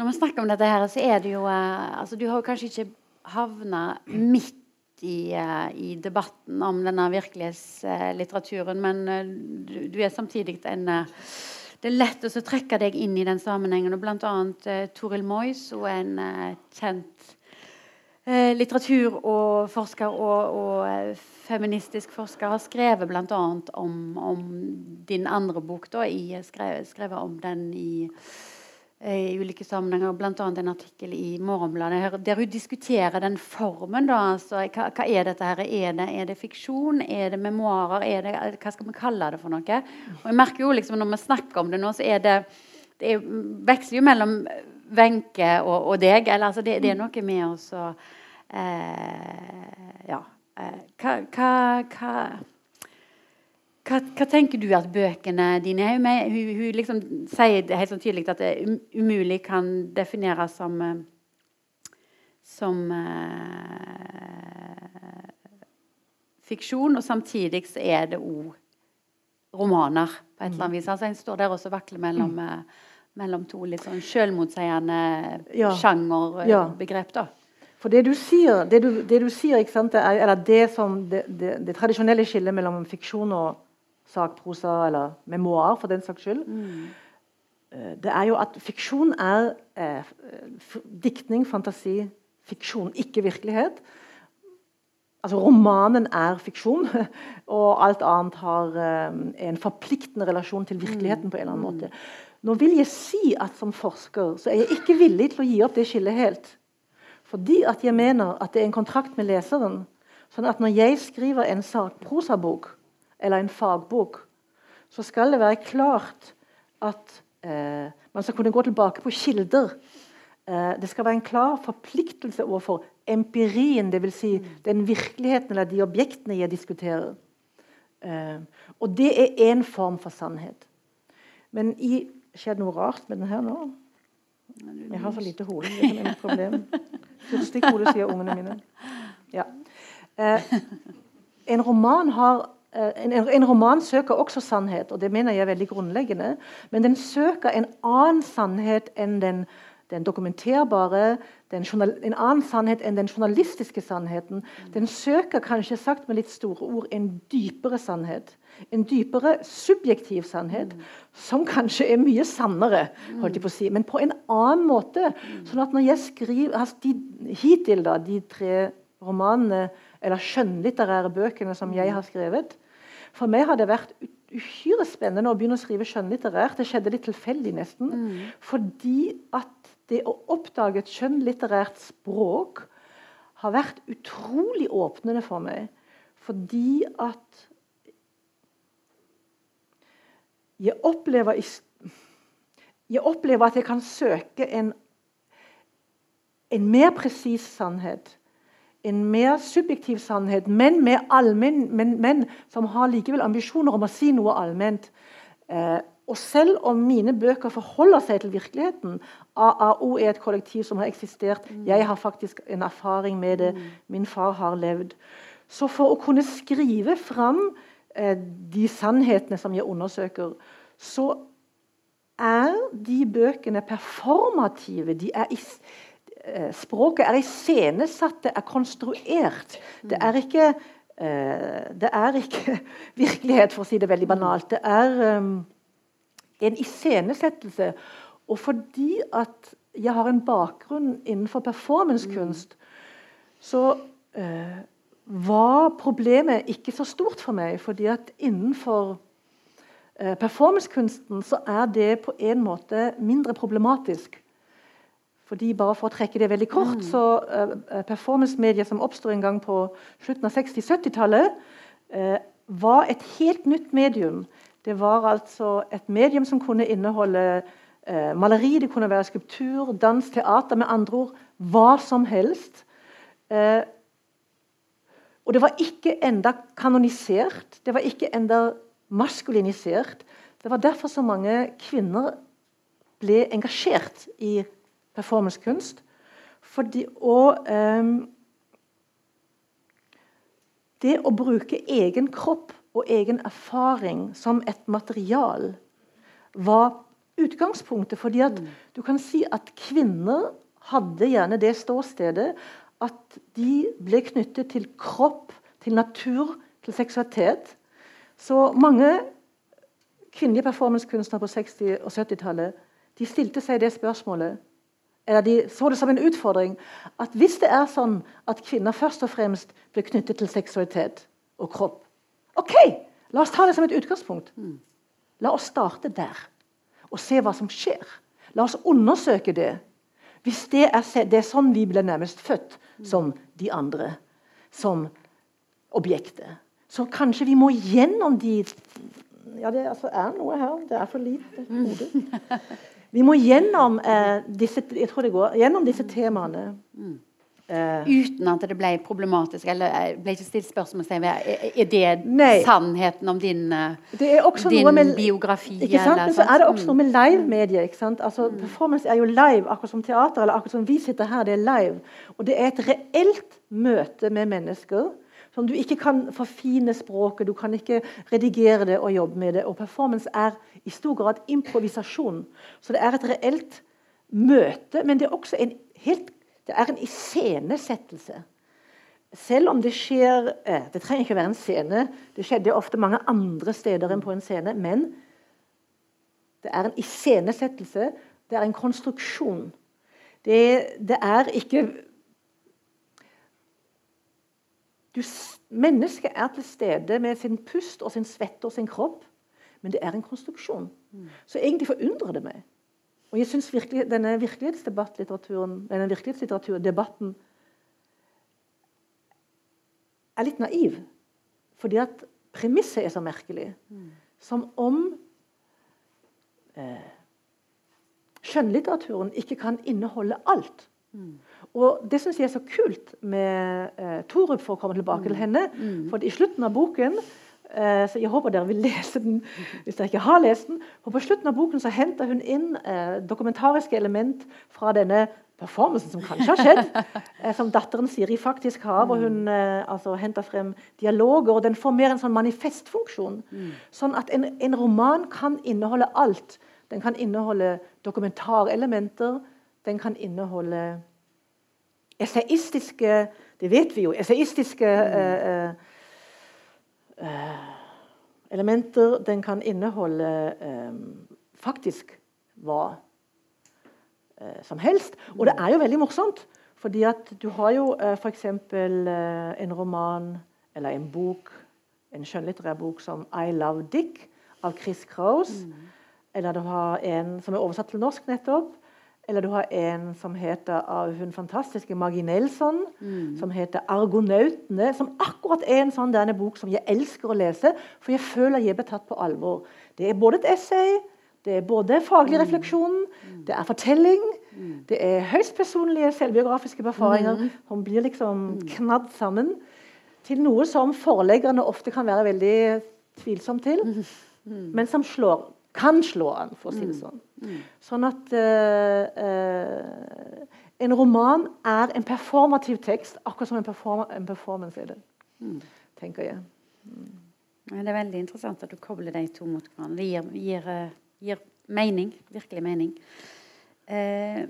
Når vi snakker om dette, her, så er det jo eh, altså, Du har kanskje ikke havna midt i, uh, i, debatten om denne virkelighetslitteraturen, men du, du, er samtidig en det er lett å trekke deg inn i den sammenhengen. og annet eh, Toril Mois, og en eh, kjent eh, litteratur- og forsker og, og eh, feministisk forsker, har skrevet bl.a. Om, om din andre bok. Da, i, skrevet, skrevet om den i i ulike sammenhenger, bl.a. en artikkel i Morgenbladet der hun diskuterer den formen. Da, altså, hva, hva, er dette? her? Er det, er det, fiksjon? Er det memoarer? Er det, hva skal vi kalle det for noe? Og jeg merker jo liksom Når vi snakker om det nå, så er det det er, veksler jo mellom Wenche og, og, deg. Eller, altså, det, det, er noe med oss å eh, Ja. Eh, hva, hva, hva hva, hva, tenker du at bøkene dine er? Med, hun, hun liksom sier helt sånn tydelig at det um, umulig kan defineres som eh, som uh, fiksjon, og samtidig så er det òg romaner på et eller annet vis. Altså En står der og vakler mellom, mm. mellom to litt sånn selvmotsigende ja. sjangerbegrep. da. For det du sier, det du, det du sier sant, er, eller det, som, det, det, tradisjonelle skillet mellom fiksjon og sakprosa eller memoar, for den saks skyld. Mm. Eh, det er jo at fiksjon er eh, diktning, fantasi, fiksjon, ikke virkelighet. Altså Romanen er fiksjon, og alt annet har eh, en forpliktende relasjon til virkeligheten. Mm. på en eller annen måte. Nå vil jeg si at som forsker så er jeg ikke villig til å gi opp det skillet helt. Fordi at jeg mener at det er en kontrakt med leseren. Sånn at når jeg skriver en sakprosabok, eller en fagbok, så skal det være klart at eh, man skal kunne gå tilbake på kilder. Eh, det skal være en klar forpliktelse overfor empirien, dvs. Si den virkeligheten eller de objektene jeg diskuterer. Eh, og det er én form for sannhet. Men i Skjedde noe rart med den her nå? Jeg har så lite hode. Det er. Fyrstikkhode, sier ungene mine. Ja. Eh, en roman har en, en, roman søker også sannhet, og det mener jeg er veldig grunnleggende. Men den søker en annen sannhet enn den, den dokumenterbare, den en annen sannhet enn den journalistiske sannheten. Den søker, kanskje sagt med litt store ord, en dypere sannhet. En dypere subjektiv sannhet, som kanskje er mye sannere, holdt jeg på å si, men på en annen måte. sånn at når jeg skriver, altså de, Hittil, da, de tre romanene eller skjønnlitterære bøkene som jeg har skrevet. For meg har det vært uhyre spennende å begynne å skrive skjønnlitterært. Det skjedde litt tilfeldig, nesten. Mm. Fordi at det å oppdage et skjønnlitterært språk har vært utrolig åpnende for meg. Fordi at jeg opplever, jeg opplever at jeg kan søke en, en mer presis sannhet en mer subjektiv sannhet, men, med allmenn, men, men som har likevel ambisjoner om å si noe allment. Eh, og selv om mine bøker forholder seg til virkeligheten AAO er et kollektiv som har eksistert. Mm. Jeg har faktisk en erfaring med det. Mm. Min far har levd. Så for å kunne skrive fram eh, de sannhetene som jeg undersøker, så er de bøkene performative. De er i språket er iscenesatt, det er konstruert. Det er ikke eh, det er ikke virkelighet, for å si det veldig banalt. Det er um, en iscenesettelse. Og fordi at jeg har en bakgrunn innenfor performancekunst, så uh, var problemet ikke så stort for meg. fordi at innenfor performancekunsten så er det på en måte mindre problematisk. Fordi bare For å trekke det veldig kort, mm. så uh, performance-mediet som oppstod en gang på slutten av 60-70-tallet, uh, var et helt nytt medium. Det var altså et medium som kunne inneholde uh, maleri, det kunne være skulptur, dans, teater, med andre ord hva som helst. og det var ikke enda kanonisert, det var ikke enda maskulinisert. Det var derfor så mange kvinner ble engasjert i performancekunst. Fordi, og um, Det å bruke egen kropp og egen erfaring som et material var utgangspunktet. fordi at mm. du kan si at kvinner hadde gjerne det ståstedet at de ble knyttet til kropp, til natur, til seksualitet. Så mange kvinnelige performancekunstnere på 60- og 70-tallet de stilte seg det spørsmålet eller de så det som en utfordring at hvis det er sånn at kvinner først og fremst blir knyttet til seksualitet og kropp OK, la oss ta det som et utgangspunkt. La oss starte der og se hva som skjer. La oss undersøke det. Hvis det er, det er sånn vi blir nærmest født som de andre, som objektet, så kanskje vi må gjennom de Ja, det altså, er noe her. Det er for lite hode. Vi må gjennom, eh, disse, går, gjennom disse, temaene. Mm. Uh, Uten at det ble problematisk? Eller eh, ble ikke stilt spørsmål ved Er det nei. sannheten om din, din med, biografi? Ikke sant? Men så er det også noe med live-mediet. Altså, mm. Performance er jo live, akkurat som teater. eller akkurat som vi sitter her, det er live. Og det er et reelt møte med mennesker som du ikke kan forfine språket, du kan ikke redigere det og jobbe med det. Og performance er i stor grad improvisasjon. Så det er et reelt møte, men det er også en helt det er en iscenesettelse. Selv om det skjer eh, Det trenger ikke å være en scene. Det skjedde ofte mange andre steder enn på en scene. Men det er en iscenesettelse. Det er en konstruksjon. Det, det er ikke du, Mennesket er til stede med sin pust og sin svette og sin kropp, men det er en konstruksjon. Så egentlig forundrer det meg. Og jeg syns virkelig, denne virkelighetsdebattlitteraturen, denne virkelighetslitteraturdebatten er litt naiv. Fordi at premisset er så merkelig. Som om eh, skjønnlitteraturen ikke kan inneholde alt. Mm. Og Det syns jeg er så kult med eh, Torup, for å komme tilbake til mm. henne. Mm. For i slutten av boken så Jeg håper dere vil lese den hvis dere ikke har lest den. For På slutten av boken så henter hun inn eh, dokumentariske element fra denne performancen som kanskje har skjedd, eh, som datteren Siri faktisk har. hvor hun eh, altså, henter frem dialoger. og Den får mer en sånn manifestfunksjon. Mm. Sånn at en, en, roman kan inneholde alt. Den kan inneholde dokumentarelementer. Den kan inneholde esaistiske Det vet vi jo. Esaistiske mm. uh, elementer. Den kan inneholde faktisk hva eh, som helst. Og det er jo veldig morsomt, fordi at du har jo eh, f.eks. Eh, en roman eller en bok, en skjønnlitterær bok som 'I Love Dick' av Chris Crouse. Mm. Eller du har en som er oversatt til norsk nettopp. Eller du har en som heter av hun fantastiske Maggie Nelson, mm. som heter 'Argonautene'. Som akkurat er en sånn denne bok som jeg elsker å lese, for jeg føler jeg blir tatt på alvor. Det er både et essay, det er både faglig mm. refleksjon, mm. det er fortelling, mm. det er høyst personlige selvbiografiske erfaringer som blir liksom knadd sammen til noe som forleggerne ofte kan være veldig tvilsomme til, men som slår, kan slå an, for å si det sånn. Sånn at uh, uh, en roman er en performativ tekst, akkurat som en, perform en performance er det. tenker jeg. Mm. Det er veldig interessant at du kobler de to mot hverandre. Det gir, gir uh, gir mening. Virkelig mening. Eh,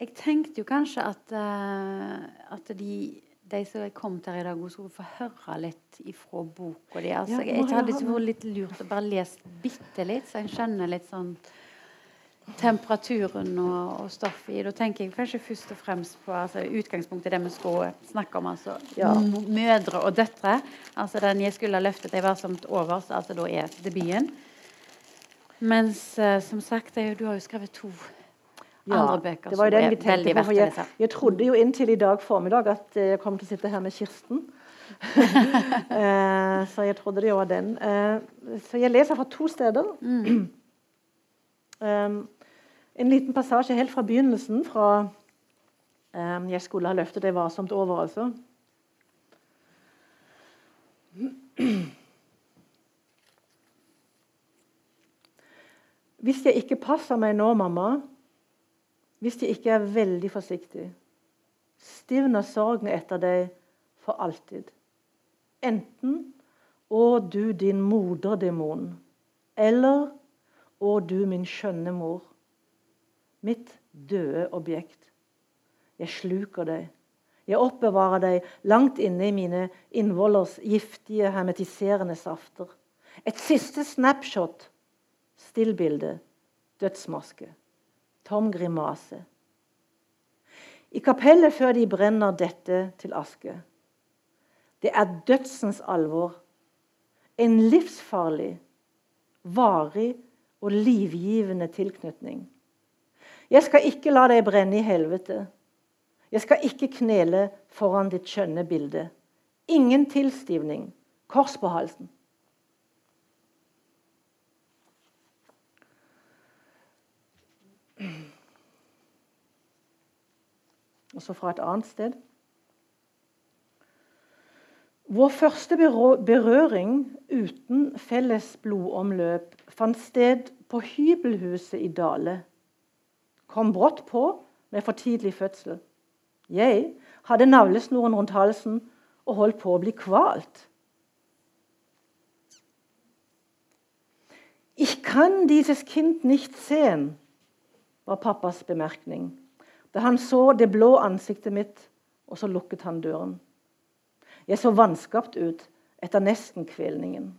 jeg tenkte jo kanskje at, uh, at de, de, som er kommet her i dag, skulle få høre litt ifra boka di. Altså, jeg, jeg hadde vært litt lurt å bare lese bitte litt, så jeg skjønner litt sånn temperaturen og, og stoffet i. Da tenker jeg kanskje først og fremst på altså, utgangspunktet det vi skulle snakke om. altså ja. Mødre og døtre. altså Den 'Jeg skulle ha løftet deg varsomt over', altså da er debuten. Mens uh, som sagt, du har jo skrevet to andre bøker det var jo den vi tenkte på. Jeg, jeg, trodde jo inntil i dag formiddag at jeg kom til å sitte her med Kirsten. uh, så jeg trodde det var den. Uh, så jeg leser fra to steder. Mm. Um, en liten passasje helt fra begynnelsen, fra um, 'Jeg skulle ha løftet det varsomt over', altså. Hvis jeg ikke passer meg nå, mamma, hvis de ikke er veldig forsiktige. stivner sorgen etter deg for alltid. Enten å du din moderdemon, eller å du min skjønne mor. Mitt døde objekt. Jeg sluker deg. Jeg oppbevarer deg langt inne i mine innvollers giftige, hermetiserende safter. Et siste snapshot Stillbilde, dødsmaske, tom grimase. I kapellet før de brenner dette til aske. Det er dødsens alvor. En livsfarlig, varig og livgivende tilknytning. Jeg skal ikke la deg brenne i helvete. Jeg skal ikke knele foran ditt skjønne bilde. Ingen tilstivning. Kors på halsen. Og så fra et annet sted. Vår første berøring uten felles blodomløp fant sted på hybelhuset i Dale. Kom brått på med for tidlig fødsel. Jeg hadde navlesnoren rundt halsen og holdt på å bli kvalt. Ich kann dieses Kind nicht sehen, var pappas bemerkning da han så det blå ansiktet mitt, og så lukket han døren. Jeg så vanskapt ut etter nesten-kvelningen.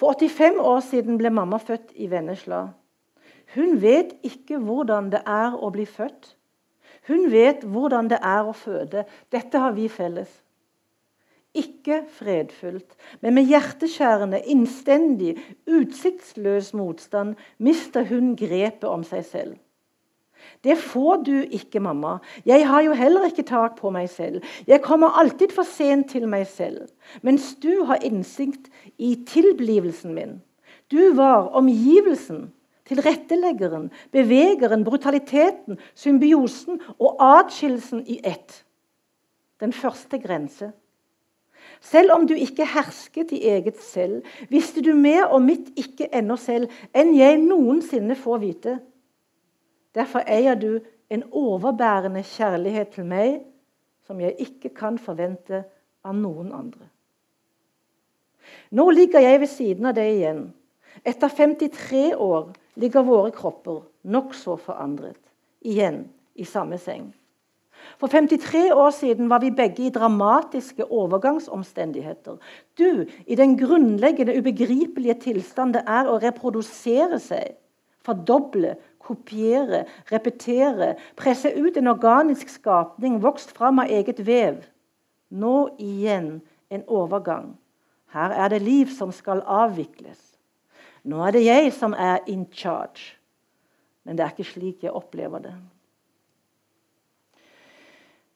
For 85 år siden ble mamma født i Vennesla. Hun vet ikke hvordan det er å bli født. Hun vet hvordan det er å føde. Dette har vi felles. Ikke fredfullt, men med hjerteskjærende, innstendig, utsiktsløs motstand mister hun grepet om seg selv. Det får du ikke, mamma. Jeg har jo heller ikke tak på meg selv. Jeg kommer alltid for sent til meg selv. Mens du har innsikt i tilblivelsen min. Du var omgivelsen, tilretteleggeren, bevegeren, brutaliteten, symbiosen og atskillelsen i ett. Den første grense. Selv om du ikke hersket i eget selv, visste du mer om mitt ikke ennå selv enn jeg noensinne får vite. Derfor eier du en overbærende kjærlighet til meg som jeg ikke kan forvente av noen andre. Nå ligger jeg ved siden av deg igjen. Etter 53 år ligger våre kropper nokså forandret. Igjen i samme seng. For 53 år siden var vi begge i dramatiske overgangsomstendigheter. Du i den grunnleggende, ubegripelige tilstand det er å reprodusere seg. Fordoble, kopiere, repetere, presse ut en organisk skapning vokst fram av eget vev. Nå igjen en overgang. Her er det liv som skal avvikles. Nå er det jeg som er in charge. Men det er ikke slik jeg opplever det.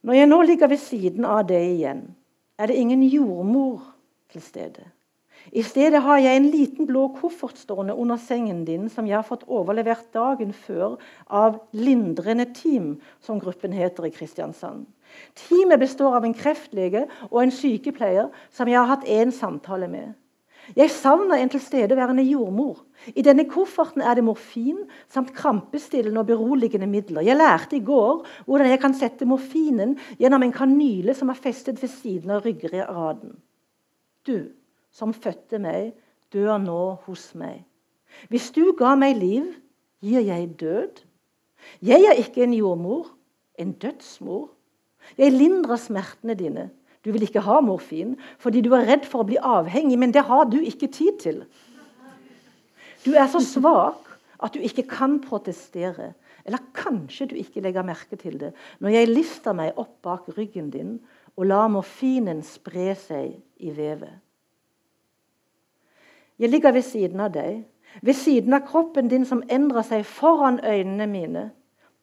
Når jeg nå ligger ved siden av deg igjen, er det ingen jordmor til stede. I stedet har jeg en liten blå koffert stående under sengen din, som jeg har fått overlevert dagen før av Lindrende team, som gruppen heter i Kristiansand. Teamet består av en kreftlege og en sykepleier som jeg har hatt én samtale med. Jeg savner en tilstedeværende jordmor. I denne kofferten er det morfin samt krampestillende og beroligende midler. Jeg lærte i går hvordan jeg kan sette morfinen gjennom en kanyle som er festet ved siden av ryggraden. Du som fødte meg, dør nå hos meg. Hvis du ga meg liv, gir jeg død. Jeg er ikke en jordmor, en dødsmor. Jeg lindrer smertene dine. Du vil ikke ha morfin fordi du er redd for å bli avhengig, men det har du ikke tid til. Du er så svak at du ikke kan protestere. Eller kanskje du ikke legger merke til det når jeg lifter meg opp bak ryggen din og lar morfinen spre seg i vevet. Jeg ligger ved siden av deg, ved siden av kroppen din som endrer seg foran øynene mine.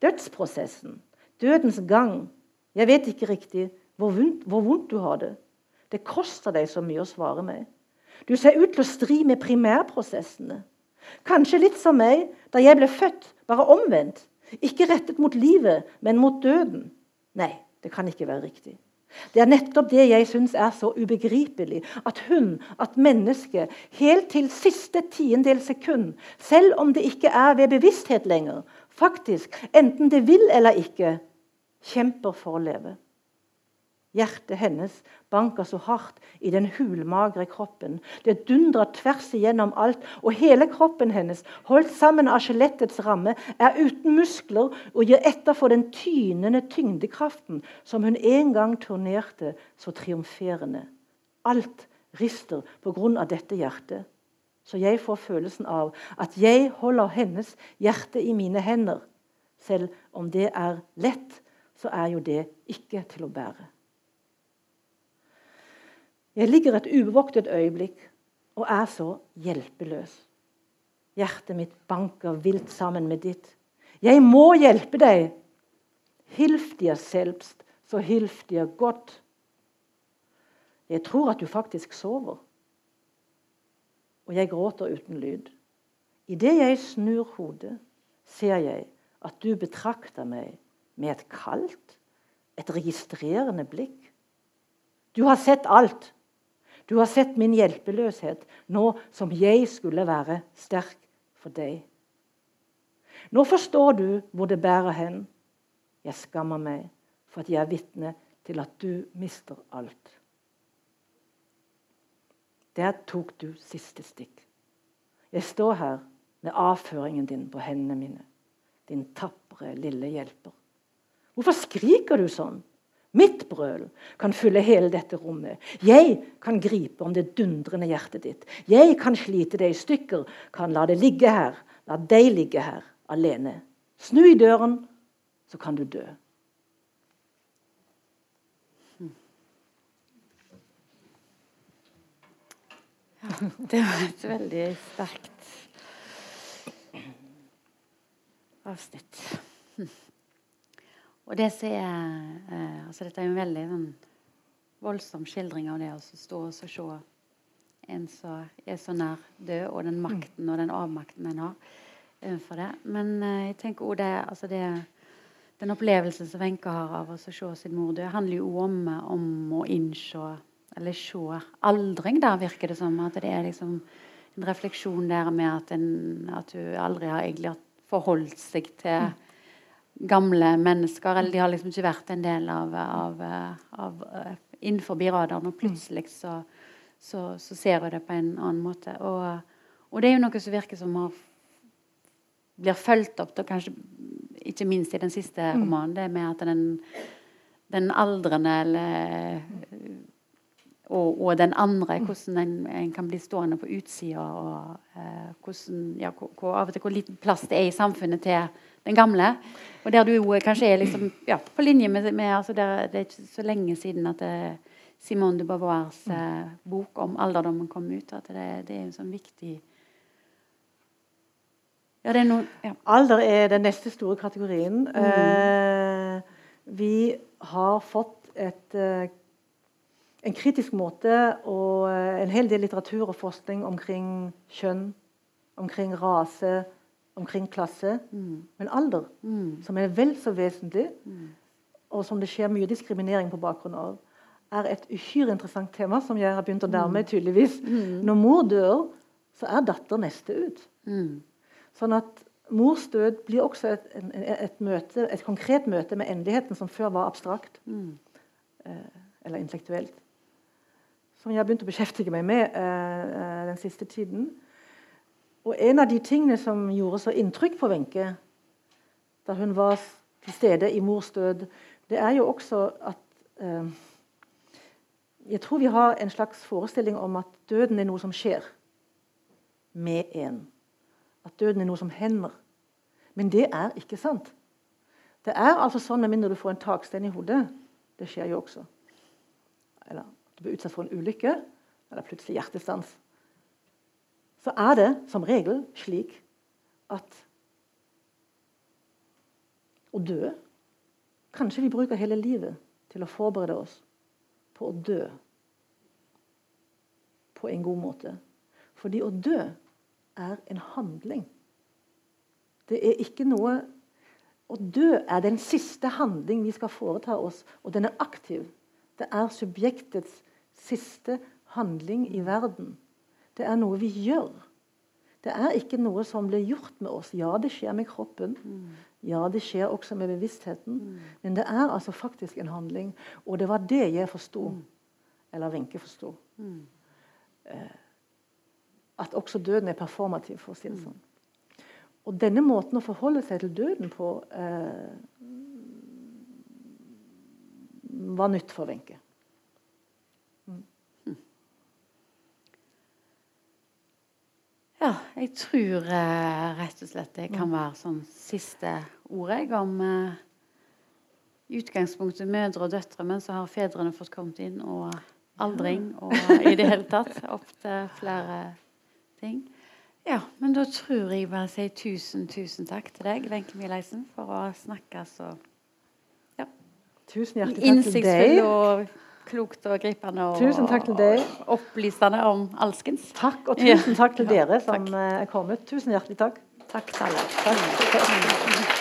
Dødsprosessen, dødens gang. Jeg vet ikke riktig hvor vondt, hvor vondt du har det. Det koster deg så mye å svare meg. Du ser ut til å stri med primærprosessene. Kanskje litt som meg da jeg ble født, bare omvendt. Ikke rettet mot livet, men mot døden. Nei, det kan ikke være riktig. Det er nettopp det jeg syns er så ubegripelig. At hun, at mennesket, helt til siste tiendedel sekund, selv om det ikke er ved bevissthet lenger, faktisk, enten det vil eller ikke, kjemper for å leve. Hjertet hennes banka så hardt i den hulmagre kroppen. Det dundra tvers igjennom alt, og hele kroppen hennes, holdt sammen av skjelettets ramme, er uten muskler og gir etter for den tynende tyngdekraften som hun en gang turnerte så triumferende. Alt rister pga. dette hjertet. Så jeg får følelsen av at jeg holder hennes hjerte i mine hender. Selv om det er lett, så er jo det ikke til å bære. Jeg ligger et ubevoktet øyeblikk og er så hjelpeløs. Hjertet mitt banker vilt sammen med ditt. Jeg må hjelpe deg! Hilf dir selbst, så hilf dir godt. Jeg tror at du faktisk sover. Og jeg gråter uten lyd. Idet jeg snur hodet, ser jeg at du betrakter meg med et kaldt, et registrerende blikk. Du har sett alt. Du har sett min hjelpeløshet nå som jeg skulle være sterk for deg. Nå forstår du hvor det bærer hen. Jeg skammer meg for at jeg er vitne til at du mister alt. Der tok du siste stikk. Jeg står her med avføringen din på hendene mine. Din tapre, lille hjelper. Hvorfor skriker du sånn? Mitt brøl kan fylle hele dette rommet. Jeg kan gripe om det dundrende hjertet ditt. Jeg kan slite det i stykker, kan la det ligge her. La deg ligge her alene. Snu i døren, så kan du dø. Ja, det var et veldig sterkt avsnitt. Og det som er eh, altså Dette er jo en veldig sånn, voldsom skildring av det å stå og se en som er så nær død, og den makten og den avmakten en har overfor det. Men eh, jeg tenker også det, altså det den opplevelsen som Wenche har av å se sin mor dø, handler jo om, om å innse eller se aldring der, virker det som. At det er liksom en refleksjon der med at, en, at hun aldri har egentlig forholdt seg til gamle mennesker. Eller de har liksom ikke vært en del av, av, av innenfor radaren. Og plutselig så, så, så, ser hun det på en annen måte. Og, og, det er jo noe som virker som har, blir fulgt opp, da, kanskje ikke minst i den siste mm. romanen. Det med at den, den aldrende eller og, og, den andre, hvordan en, en, kan bli stående på utsida. Og eh, hvordan, ja, hvor, av og til hvor liten plass det er i samfunnet til den gamle. Og der du jo kanskje er liksom, ja, på linje med, med altså der, Det er ikke så lenge siden at det, eh, Simone de Beauvoirs eh, bok om alderdommen kom ut. At det, det er en sånn viktig ja, det er noen, ja. Alder er den neste store kategorien. Mm. Eh, vi har fått et eh, en kritisk måte og eh, en hel del litteratur og forskning omkring kjønn, omkring rase, omkring klasse. Mm. Men alder, mm. som er vel så vesentlig, mm. og som det skjer mye diskriminering på bakgrunn av, er et uhyre interessant tema som jeg har begynt å nærme meg. Mm. tydeligvis. Mm. Når mor dør, så er datter neste ut. Mm. Sånn at Mors død blir også et, et, et, møte, et konkret møte med endeligheten som før var abstrakt. Eh, eller intellektuelt som jeg har begynt å beskjeftige meg med uh, den siste tiden. Og en av de tingene som gjorde så inntrykk på Wenche da hun var til stede i mors død, det er jo også at uh, Jeg tror vi har en slags forestilling om at døden er noe som skjer med en. At døden er noe som hender. Men det er ikke sant. Det er altså sånn med mindre du får en takstein i hodet. Det skjer jo også. Eller du blir utsatt for en ulykke eller plutselig hjertestans, så er det som regel slik at å dø Kanskje vi bruker hele livet til å forberede oss på å dø på en god måte. Fordi å dø er en handling. Det er ikke noe Å dø er den siste handling vi skal foreta oss, og den er aktiv. Det er subjektets siste handling i verden. Det er noe vi gjør. Det er ikke noe som blir gjort med oss. Ja, det skjer med kroppen. Ja, det skjer også med bevisstheten. Men det er altså faktisk en handling. Og det var det jeg forsto. Eller Wenche forsto. Eh, at også døden er performativ, for å si det sånn. Og denne måten å forholde seg til døden på eh, var nytt for Wenche. Ja, jeg tror eh, rett og slett det kan være sånn siste ordet om eh, i utgangspunktet mødre og døtre, men så har fedrene fått kommet inn, og aldring og i det hele tatt opp til flere ting. Ja, men da tror jeg bare sier tusen, tusen takk til deg, Wenche Mieleisen, for å snakke så. Tusen hjertelig takk til deg. Og klokt og gripende og, tusen takk til deg. opplysende om alskens. Takk, og tusen takk til dere som eh, er kommet. Tusen hjertelig takk. Takk til alle. Takk.